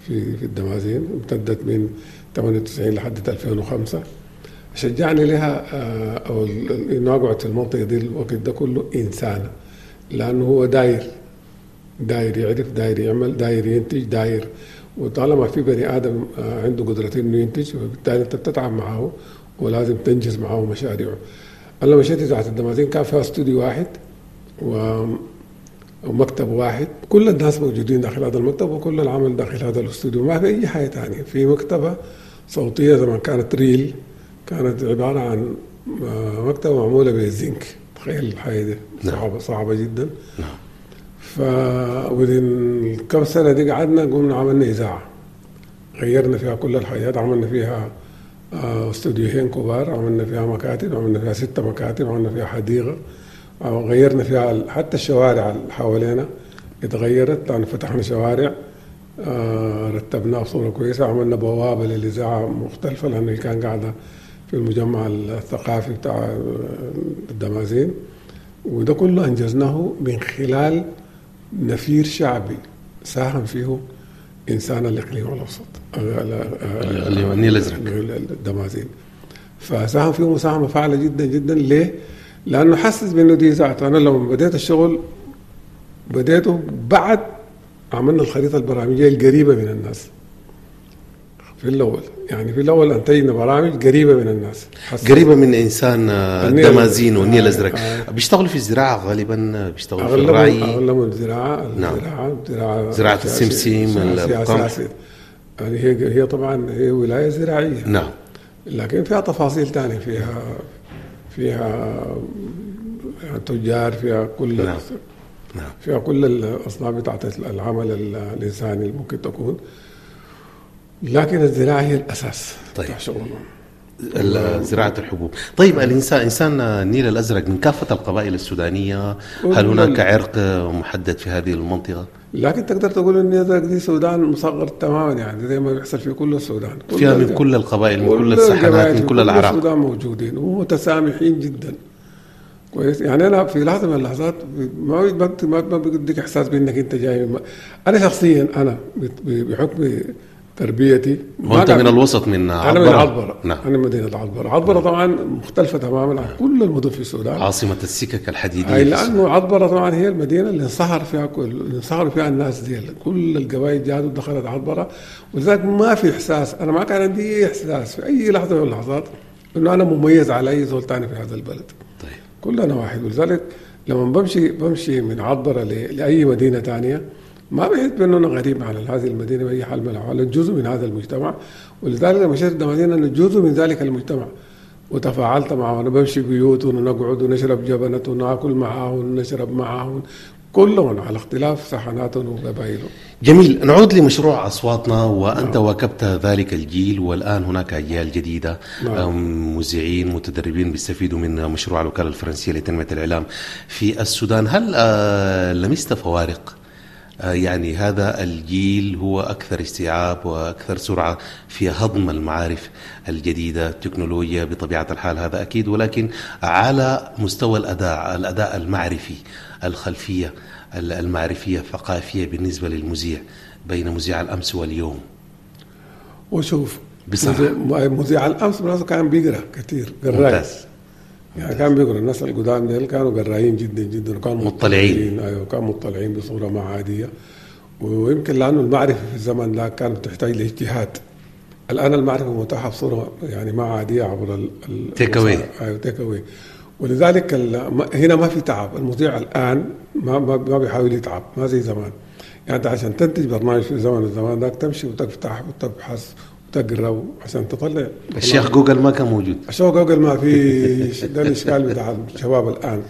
في في الدمازين امتدت من 98 لحد 2005 شجعني لها آه، أو انه أقعد في المنطقة دي الوقت ده كله انسان لأنه هو داير داير يعرف داير يعمل داير ينتج داير وطالما في بني آدم آه، عنده قدرة إنه ينتج وبالتالي أنت بتتعب معه ولازم تنجز معه مشاريعه. أنا مشيت اذاعه الدمازين كان فيها استوديو واحد و ومكتب واحد. كل الناس موجودين داخل هذا المكتب وكل العمل داخل هذا الاستوديو. ما في أي حاجة ثانية في مكتبة صوتية زمان كانت ريل. كانت عبارة عن آه، مكتبة معمولة بالزنك تخيل الحاجة دي. صعبة صعبة جدا. نعم. فودين كم سنة دي قعدنا قمنا عملنا إذاعة. غيرنا فيها كل الحاجات. عملنا فيها آه، استوديوهين كبار. عملنا فيها مكاتب. عملنا فيها ستة مكاتب. عملنا فيها حديقة. غيرنا فيها حتى الشوارع اللي حوالينا اتغيرت لأن فتحنا شوارع آه، رتبناها بصورة كويسة عملنا بوابة للإذاعة مختلفة لأنه هي كان قاعدة في المجمع الثقافي بتاع آه، الدمازين وده كله أنجزناه من خلال نفير شعبي ساهم فيه إنسان الإقليم الأوسط آه، النيل الأزرق. الدمازين فساهم فيه مساهمة فعالة جدا جدا ليه؟ لأنه حسس بأنه دي إذاعته أنا لما بديت الشغل بديته بعد عملنا الخريطة البرامجية القريبة من الناس. في الأول. يعني في الأول أنتجنا برامج قريبة من الناس. قريبة من إنسان آه، الدمازين والنيل آه، الأزرق. آه. بيشتغلوا في الزراعة غالبا؟ بيشتغلوا في الرعي؟ أغلبهم الزراعة نعم. زراعة سياسية- السمسم،. يعني هي هي طبعا هي ولاية زراعية. نعم. لكن فيها تفاصيل ثانية فيها فيها تجار فيها كل نعم. نعم. فيها كل الأصناف بتاعت العمل ال- الإنساني اللي ممكن تكون لكن الزراعة هي الأساس طيب. ال- زراعة الحبوب طيب الإنسان إنسان النيل الأزرق من كافة القبائل السودانية هل هناك عرق محدد في هذه المنطقة لكن تقدر تقول إن دي سودان مصغر تماما يعني زي ما بيحصل في كل السودان. كل فيها من كل القبائل من كل السحنات من كل الأعراق السودان موجودين ومتسامحين جدا. كويس. يعني أنا في لحظة من اللحظات ما ما ما بيديك إحساس بإنك أنت جاي. أنا شخصيا أنا بحكم تربيتي. قاعد- من الوسط من أنا من. عطبره نعم. أنا من مدينة عطبره عطبره طبعا مختلفة تماما عن كل المدن في السودان. عاصمة السكك الحديدية أي في لأنه عطبره طبعا هي المدينة اللي انصهر فيها كل اللي انصهر فيها الناس دي. كل القبائل جات ودخلت عطبره ولذلك ما في إحساس. أنا ما كان عندي أي إحساس في أي لحظة من اللحظات إنه أنا مميز على اي زول ثاني في هذا البلد. طيب. كلنا واحد. ولذلك لما بمشي بمشي من عطبره ل- لأي مدينة ثانية ما بحس بأنه أنا غريب على هذه المدينة بأي حال من الأحوال أنا جزء من هذا المجتمع. ولذلك لما مشيت الدمازين أنا جزء من ذلك المجتمع. وتفاعلت معهم أنا بمشي بيوتهم ونقعد ونشرب جبنة وناكل معاهم ونشرب معاهم كلهم على اختلاف سحناتهم وقبائلهم. جميل. نعود لمشروع أصواتنا وأنت واكبت ذلك الجيل والآن هناك أجيال جديدة نعم. مذيعين متدربين بيستفيدوا من مشروع الوكالة الفرنسية لتنمية الإعلام في السودان. هل آه، لمست فوارق يعني هذا الجيل هو أكثر استيعاب وأكثر سرعة في هضم المعارف الجديدة التكنولوجيا بطبيعة الحال هذا أكيد ولكن على مستوى الأداء الأداء المعرفي الخلفية المعرفية الثقافية بالنسبة للمذيع بين مذيع الأمس واليوم. وشوف بصراحة. مذيع- براسه كان بيقرأ كثير قراي ممتاز. يعني كان بيقرا الناس القدام ديل كانوا قرايين جدا جدا وكانوا مطلعين. أيوه كانوا مطلعين بصورة ما عادية. ويمكن لأنه المعرفة في الزمن ده كانت تحتاج لاجتهاد. الآن المعرفة متاحة بصورة يعني ما عادية عبر ال ال- Take away. أيوه take away ولذلك هنا ما في تعب. المذيع الآن ما ما, ما بيحاول يتعب. ما زي زمان. يعني أنت عشان تنتج برنامج في زمن الزمان ذاك تمشي وتفتح وتبحث وتقرا عشان تطلع. الشيخ جوجل ما كان موجود. الشيخ جوجل ما في ده الاشكال بتاع الشباب الآن.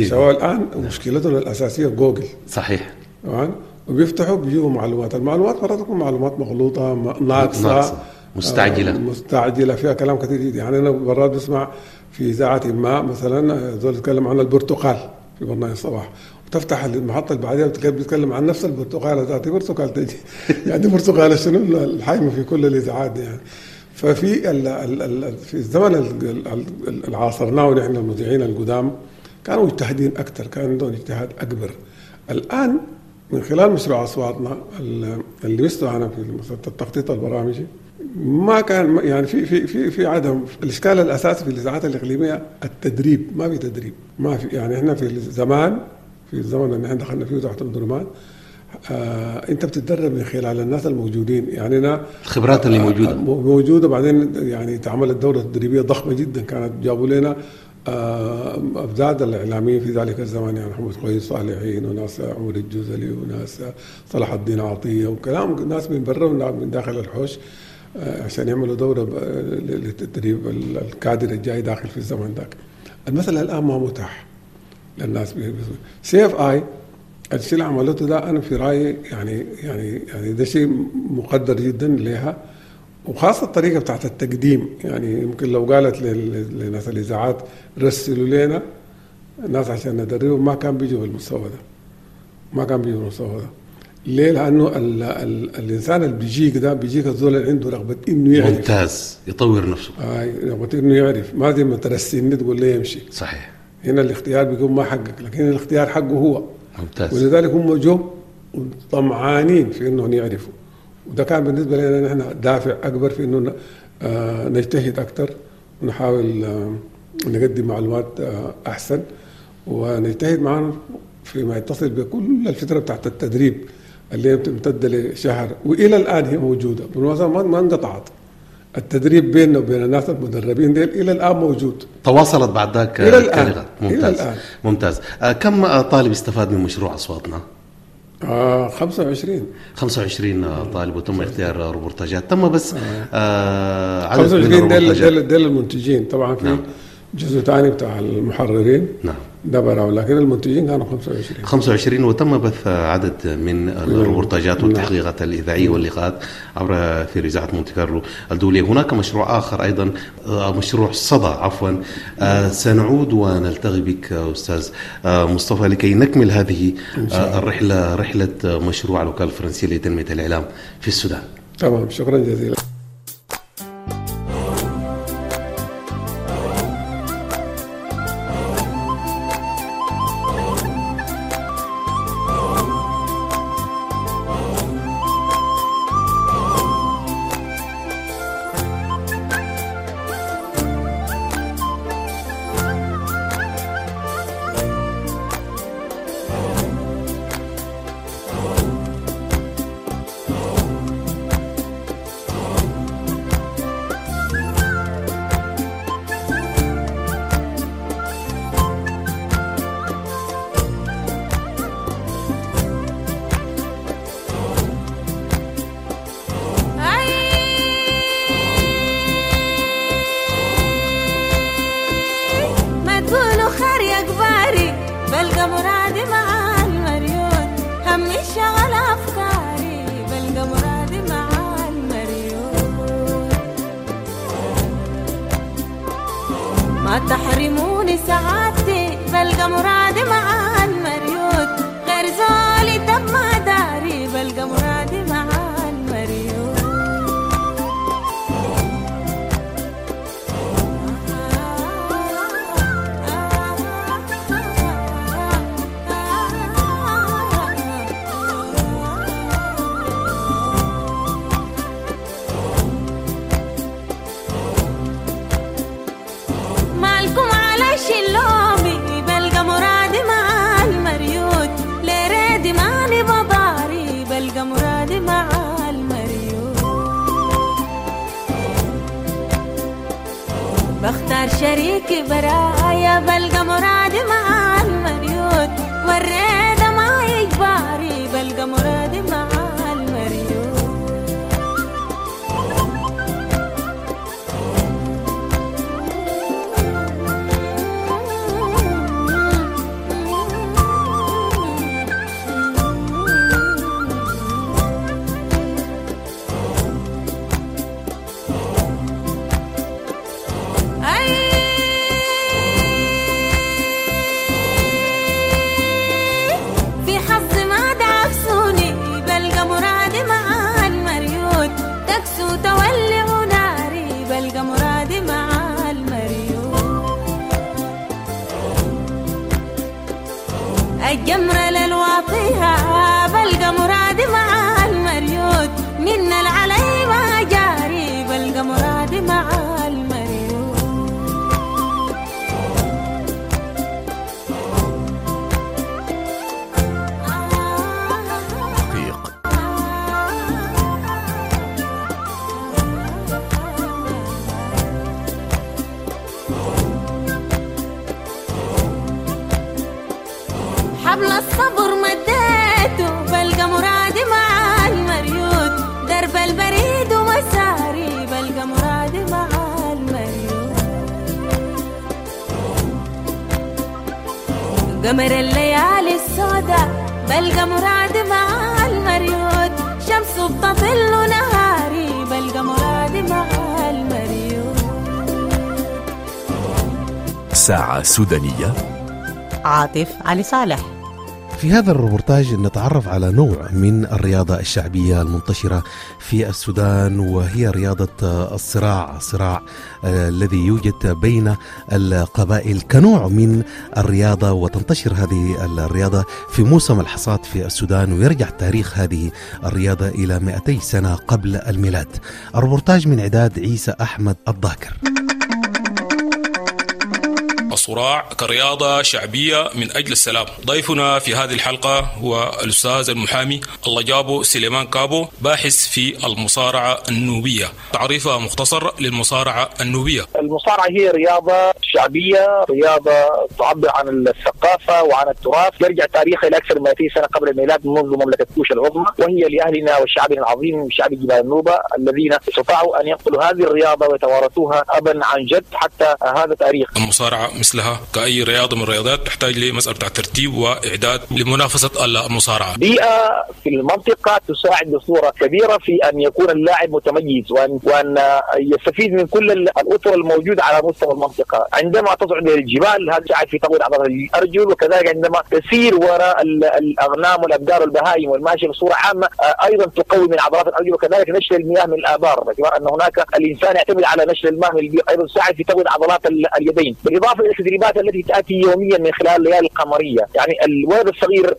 الشباب الآن مشكلتهم الأساسية جوجل. صحيح. طبعا وبيفتحوا بيجيبوا معلومات. المعلومات مرات تكون معلومات مغلوطة ناقصة. ناقصة. مستعجلة. آه، مستعجلة. فيها كلام كثير جدا. يعني أنا مرات بسمع في إذاعة ما مثلا زول يتكلم عن البرتقال في برنامج الصباح. وتفتح المحطة اللي بعدها بيتكلم عن نفس البرتقالة ذاتي برتقال تجي يعني برتقاله شنو؟ الحايمة في كل الاذاعات يعني. ففي ال ال ال في الزمن ال- ال- ال- اللي عاصرناه نحن المذيعين القدام كانوا مجتهدين أكثر كان عندهم اجتهاد أكبر. الآن من خلال مشروع أصواتنا ال- اللي مستوى في التخطيط البرامجي ما كان يعني في في في في عدم الإشكال الأساسي في الاذاعات الإقليمية التدريب. ما في تدريب. ما في يعني إحنا في زمان في الزمن اللي إحنا دخلنا فيه تحت الدرمان آه أنت بتتدرب من خلال الناس الموجودين. يعني أنا الخبرات اللي. آه، موجودة. بعدين يعني اتعملت دوره تدريبيه ضخمة جدا. كانت جابوا لنا آه، ابداد الإعلاميين في ذلك الزمان يعني محمد خوي صالحين وناس عمر الجزلي وناس صلاح الدين عطية وكلام ناس من برا من داخل الحوش آه، عشان يعملوا دورة ب- للتدريب ال- الكادر الجاي داخل في الزمن ذاك. المساله الآن ما متاح. للناس سي اف آي الشيء اللي عملته ده أنا في رأيي يعني يعني يعني ده شيء مقدر جدا لها وخاصة الطريقة بتاعت التقديم. يعني يمكن لو قالت لناس الإذاعات رسلوا لنا الناس عشان ندربهم ما كان بيجوا بالمستوى ده. ما كان بيجوا بالمستوى ده. ليه؟ لأنه ال ال الإنسان اللي بيجيك ده بيجيك الزول اللي عنده رغبة إنه يعرف. ممتاز. يطور نفسه. آه رغبة إنه يعرف. ما زي ما ترسلني تقول لي يمشي. صحيح. هنا الاختيار بيكون ما حقك لكن الاختيار حقه هو. ممتاز. ولذلك هم جو طمعانين في إنهم يعرفوا. وده كان بالنسبة لنا نحن دافع أكبر في إنه آه، نجتهد أكثر ونحاول آه، نقدم معلومات آه، أحسن. ونجتهد معنا فيما يتصل بكل الفترة بتاعت التدريب اللي هي بتمتد لشهر وإلى الآن هي موجودة. بالمناسبه ما انقطعت. التدريب بيننا وبين الناس المدربين ديل إلى الآن موجود تواصلت بعد ذاك إلى الآن. الكلمات. إلى ممتاز الآن. ممتاز آه، كم آه، طالب استفاد من مشروع أصواتنا؟ آه 25 25 طالب وتم اختيار روبورتاجات تم بس آه عدد من 25 ديل ديل, ديل المنتجين طبعا في نعم. جزء ثاني بتاع المحررين نعم ده براو لكن المنتجين كانوا 25 25 وتم بث عدد من الروبورتاجات والتحقيقات الإذاعية واللقاءات عبر في إذاعة مونتي كارلو الدولية هناك مشروع آخر أيضا آه، مشروع صدى عفوا. آه، سنعود ونلتقي بك أستاذ آه، مصطفى لكي نكمل هذه رحلة آه، مشروع الوكالة الفرنسية لتنمية الإعلام في السودان. تمام شكرا جزيلا. الصبر مديته بلقى مرادي مع المريوت درب البريد ومساري بلقى مرادي مع المريوت قمر الليالي السوداء بلقى مرادي مع المريوت شمس بتطل نهاري بلقى مرادي مع المريوت ساعة سودانية. عاطف علي صالح. في هذا الروبورتاج نتعرف على نوع من الرياضة الشعبية المنتشرة في السودان وهي رياضة الصراع الصراع آه، الذي يوجد بين القبائل. كنوع من الرياضة وتنتشر هذه الرياضة في موسم الحصاد في السودان ويرجع تاريخ هذه الرياضة إلى 200 سنة قبل الميلاد. الروبورتاج من إعداد عيسى أحمد الضاكر. الصراع كرياضة شعبية من أجل السلام. ضيفنا في هذه الحلقة هو الأستاذ المحامي الله جابو سليمان كابو باحث في المصارعة النوبية. تعريفها مختصر للمصارعة النوبية. المصارعة هي رياضة شعبية رياضة تعبر عن الثقافة وعن التراث. يرجع تاريخها إلى أكثر من 200 سنة قبل الميلاد منذ مملكة كوش العظمى. وهي لأهلنا وشعبنا العظيم شعب جبال النوبة الذين استطاعوا أن ينقلوا هذه الرياضة ويتوارثوها أبا عن جد حتى هذا تاريخ. المصارعة مثلها كأي رياضة من الرياضات تحتاج لمسألة بتاع ترتيب وإعداد لمنافسة المصارعة. بيئة في المنطقة تساعد بصورة كبيرة في أن يكون اللاعب متميز وأن وأن يستفيد من كل الأطر الموجودة على مستوى المنطقة. عندما تصعد إلى الجبال هذا يساعد في تقوية عضلات الأرجل وكذلك عندما تسير وراء ال- الأغنام والأبقار والبهائم والماشية بصورة عامة آه، أيضا تقوي من عضلات الأرجل وكذلك نشر المياه من الآبار. باعتبار أن هناك الإنسان يعتمد على نشر الماء من البيئة أيضا تساعد في تقوية عضلات ال- اليدين. بالإضافة إلى التدريبات التي تأتي يوميا من خلال الليالي القمرية. يعني الولد الصغير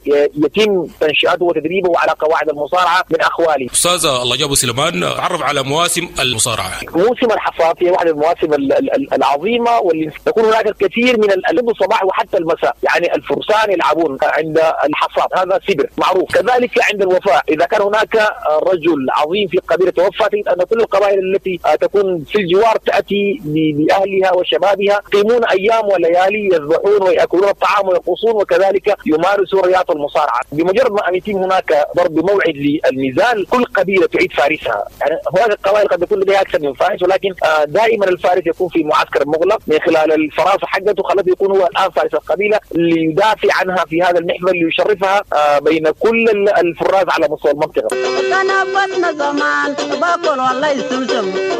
يتم تنشئته وتدريبه على قواعد المصارعة من أخواله أستاذ الله جابو سليمان تعرف على مواسم المصارعة. موسم الحصاد هي واحدة من المواسم ال- ال- ال- العظيمة واللي تكون هناك الكثير من الصباح وحتى المساء. يعني الفرسان يلعبون عند الحصاد هذا سبر معروف. كذلك عند الوفاء. إذا كان هناك رجل عظيم في قبيلة توفى أن كل القبائل التي تكون في الجوار تأتي ب- بأهلها وشبابها. يقيمون أيام وليالي يذبحون ويأكلون الطعام ويقصون وكذلك يمارسوا رياضة المصارعة. بمجرد ما أن يتم هناك ضرب موعد للنزال كل قبيلة تعيد فارسها. يعني هناك القبائل قد يكون لديها أكثر من فارس ولكن آه، دائما الفارس يكون في معسكر مغلق. من خلال الفراسة حقته خلته يكون هو الآن فارس القبيلة ليدافع عنها في هذا المحور ليشرفها آه، بين كل ال- الفراز على مستوى المنطقة.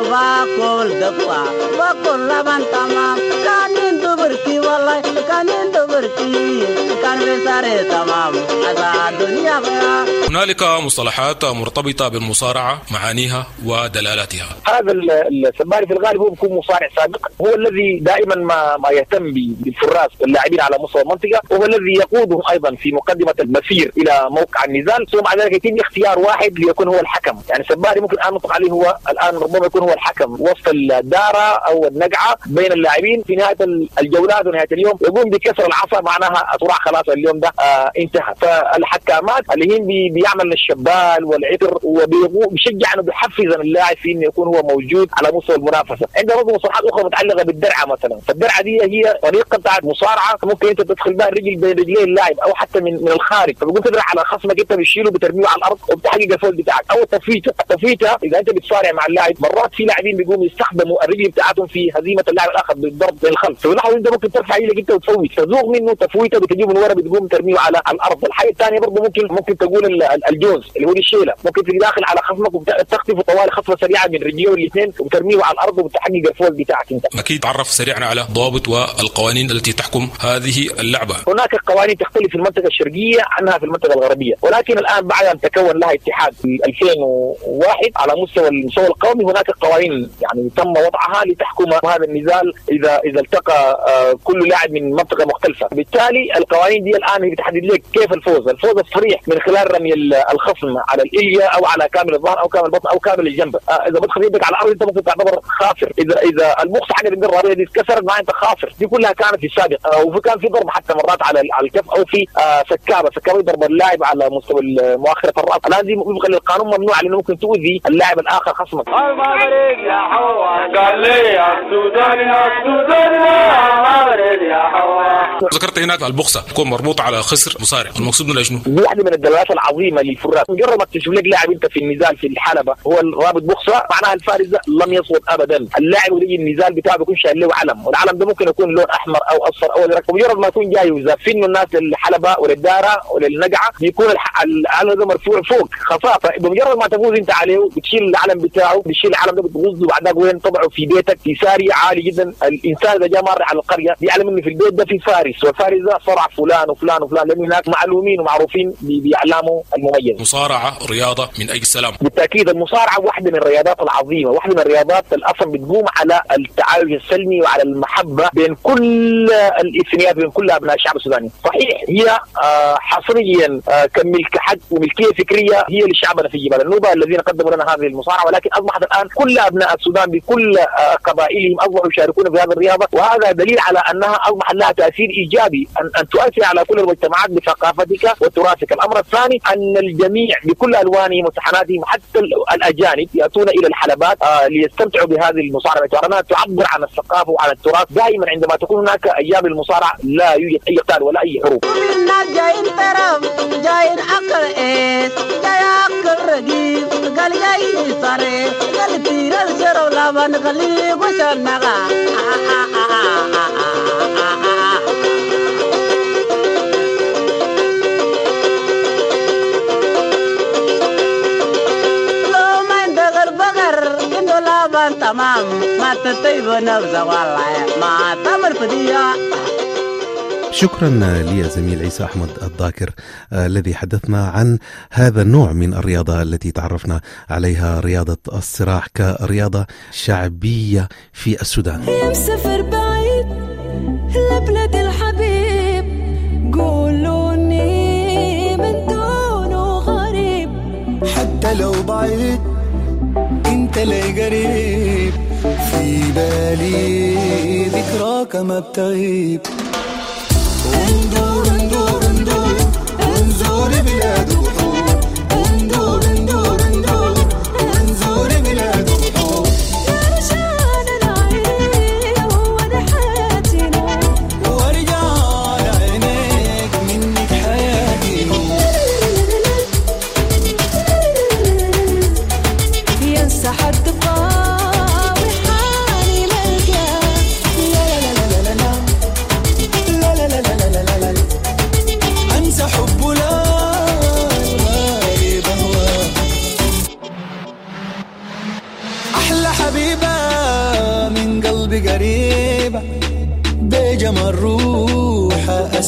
باكل باكل باكل والله كان يندبركي كان بيساري تمام هذا الدنيا بيا هنالك مصطلحات مرتبطة بالمصارعة معانيها ودلالاتها. هذا ال- السباري في الغالب هو بيكون مصارع سابق. هو الذي دائما ما ما يهتم بالفراس واللاعبين على مستوى المنطقة. وهو الذي يقودهم أيضا في مقدمة المسير إلى موقع النزال. ثم بعد ذلك يتم اختيار واحد ليكون هو الحكم. يعني السباري ممكن الآن نطلق عليه هو الآن ربما يكون هو الحكم. وسط الدارة أو النقعة بين اللاعبين في نهاية ال- الجولات ونهايه اليوم يقوم بكسر العصا معناها أتوقع خلاص اليوم ده آه انتهى. فالحكامات اللي هم بي- بيعمل الشبال والعطر وبيشجع إنه بيحفز اللاعب في إنه يكون هو موجود على مستوى المنافسة. عندنا برضه مصطلحات أخرى متعلقة بالدرعة مثلا. فالدرعة دي هي طريقة بتاعت مصارعة ممكن أنت تدخل بها الرجل بين رجلي اللاعب أو حتى من من الخارج. فبقوم تدرع على خصمك أنت بتشيله بترميه على الأرض وبتحقق الفوز بتاعك. أو التفويتة. التفويتة إذا أنت بتصارع مع اللاعب مرات في لاعبين بيقوموا يستخدموا الرجل بتاعتهم في هزيمة اللاعب الآخر بالضرب من الخلف. انت ممكن ترفع إيدك انت وتفوت تزوغ منه تفويته بتجيبه من ورا بتقوم ترميه على الأرض. الحاجة الثانية برضه ممكن ممكن تقول ال- ال- الجوز اللي هو دي الشيلة. ممكن تيجي داخل على خصمك وتخطفه طوال خطفه سريعة من رجليه الاثنين وترميه على الأرض وبتحقق الفوز بتاعك انت. أكيد تعرف سريعا على ضوابط والقوانين التي تحكم هذه اللعبة. هناك قوانين تختلف في المنطقة الشرقية عنها في المنطقة الغربية. ولكن الآن بعد أن تكون لها اتحاد في 2001 على مستوى المستوى القومي هناك قوانين يعني تم وضعها لتحكم هذا النزال اذا إذا التقى كل لاعب من منطقة مختلفة. بالتالي القوانين دي الآن هي بتحدد لك كيف الفوز. الفوز الصريح من خلال رمي ال- الخصم على الإلية أو على كامل الظهر أو كامل البطن أو كامل الجنب. آه، إذا بدخل يدك على الأرض أنت ممكن تعتبر خاسر. اذا إذا المخ حق الرابيه دي اتكسرت معناها أنت خاسر. دي كلها كانت في السابق. آه، وفي كان في ضرب حتى مرات على الكف أو في آه، سكابة. سكابة يضرب اللاعب على مستوى مؤخرة الرأس. الآن دي وفقا للقانون ممنوع لأنه ممكن تؤذي اللاعب الآخر خصمك. يا حوا ذكرت هناك البخصه تكون مربوطه على خسر مصارع. المقصود منها شنو؟ دي واحدة من الدلالات العظيمة للفراس مجرد ما تشوف لك لاعب أنت في النزال في الحلبة هو الرابط بخصه معناها الفارس ده لم يصمد ابدا. اللاعب اللي النزال بتاعه بيكون شايل له علم. والعلم ده ممكن يكون لون أحمر أو أصفر أو ازرق ومجرد ما يكون جاي وزافين الناس للحلبة وللدارة وللنقعة بيكون العلم ده مرفوع فوق خفافه بمجرد ما تفوز أنت عليه بتشيل العلم بتاعه بتشيل العلم ده بتغزه بعدك وين؟ تضعه في بيتك في ساري عالي جدا. الإنسان إذا جاء مر على القرية بيعلم انه في البيت ده في فارس والفارس ده صرع فلان وفلان وفلان لأنه هناك معلومين ومعروفين باعلامه المميز. مصارعة رياضة من أجل السلام. بالتأكيد المصارعة واحدة من الرياضات العظيمة واحدة من الرياضات اللي أصلا بتقوم على التعايش السلمي وعلى المحبة بين كل الإثنيات بين كل أبناء الشعب السوداني. صحيح هي آه، حصريا آه، كملك حق وملكية فكرية هي لشعبنا في جبال النوبة الذين قدموا لنا هذه المصارعة ولكن أصبحت الآن كل أبناء السودان بكل آه، قبائلهم أصبحوا يشاركون في هذه الرياضة وهذا دليل على أنها أصبح لها تأثير إيجابي. ان, أن تؤثر على كل المجتمعات بثقافتك وتراثك. الأمر الثاني أن الجميع بكل ألوانهم وسحناتهم حتى ال- الأجانب يأتون إلى الحلبات آه، ليستمتعوا بهذه المصارعة. باعتبار انها تعبر عن الثقافة وعن التراث. دائما عندما تكون هناك أيام المصارعة لا يوجد أي قتال ولا أي حروب. تير الشرو لبن قال وشنغا تمام ما تطيب والله ما تمر شكرا لي زميل عيسى أحمد الذاكر آه، الذي حدثنا عن هذا النوع من الرياضة التي تعرفنا عليها رياضة الصراع كرياضة شعبية في السودان. لبلاد الحبيب. قولوني من دونه غريب. حتى لو بعيد انت لي قريب. في بالي ذكراك ما بتغيب. وندور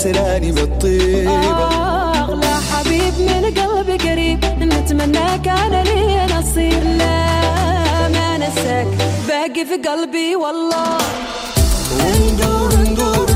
روحها اسراني بالطيبه أغلى حبيب من قلبي قريب نتمنى كان لي نصير. لا ما نساك باقي في قلبي والله. وندور ندور ندور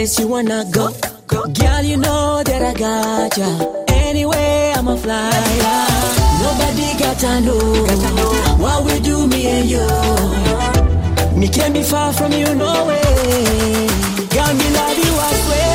place you wanna go. Girl, you know that I got ya. Anyway, I'm a flyer. Nobody got to know what we do, me and you. Me can't be far from you, no way. Got me love you, I swear.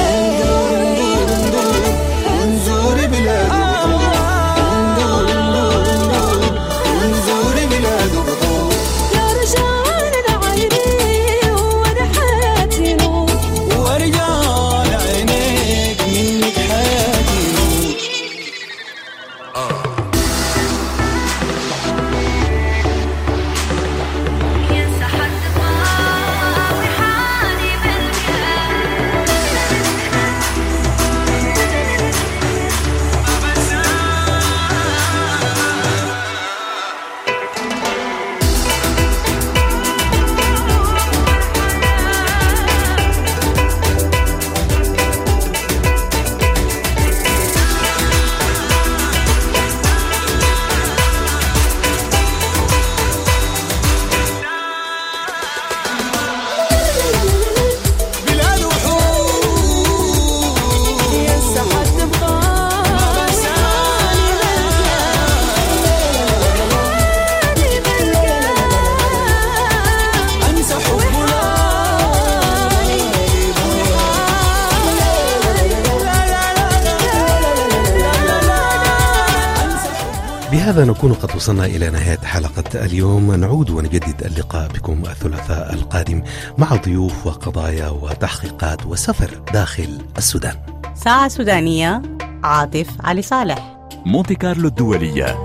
بهذا نكون قد وصلنا إلى نهاية حلقة اليوم؟ نعود ونجدد اللقاء بكم الثلاثاء القادم مع ضيوف وقضايا وتحقيقات وسفر داخل السودان. ساعة سودانية عاطف علي صالح. مونتي كارلو الدولية.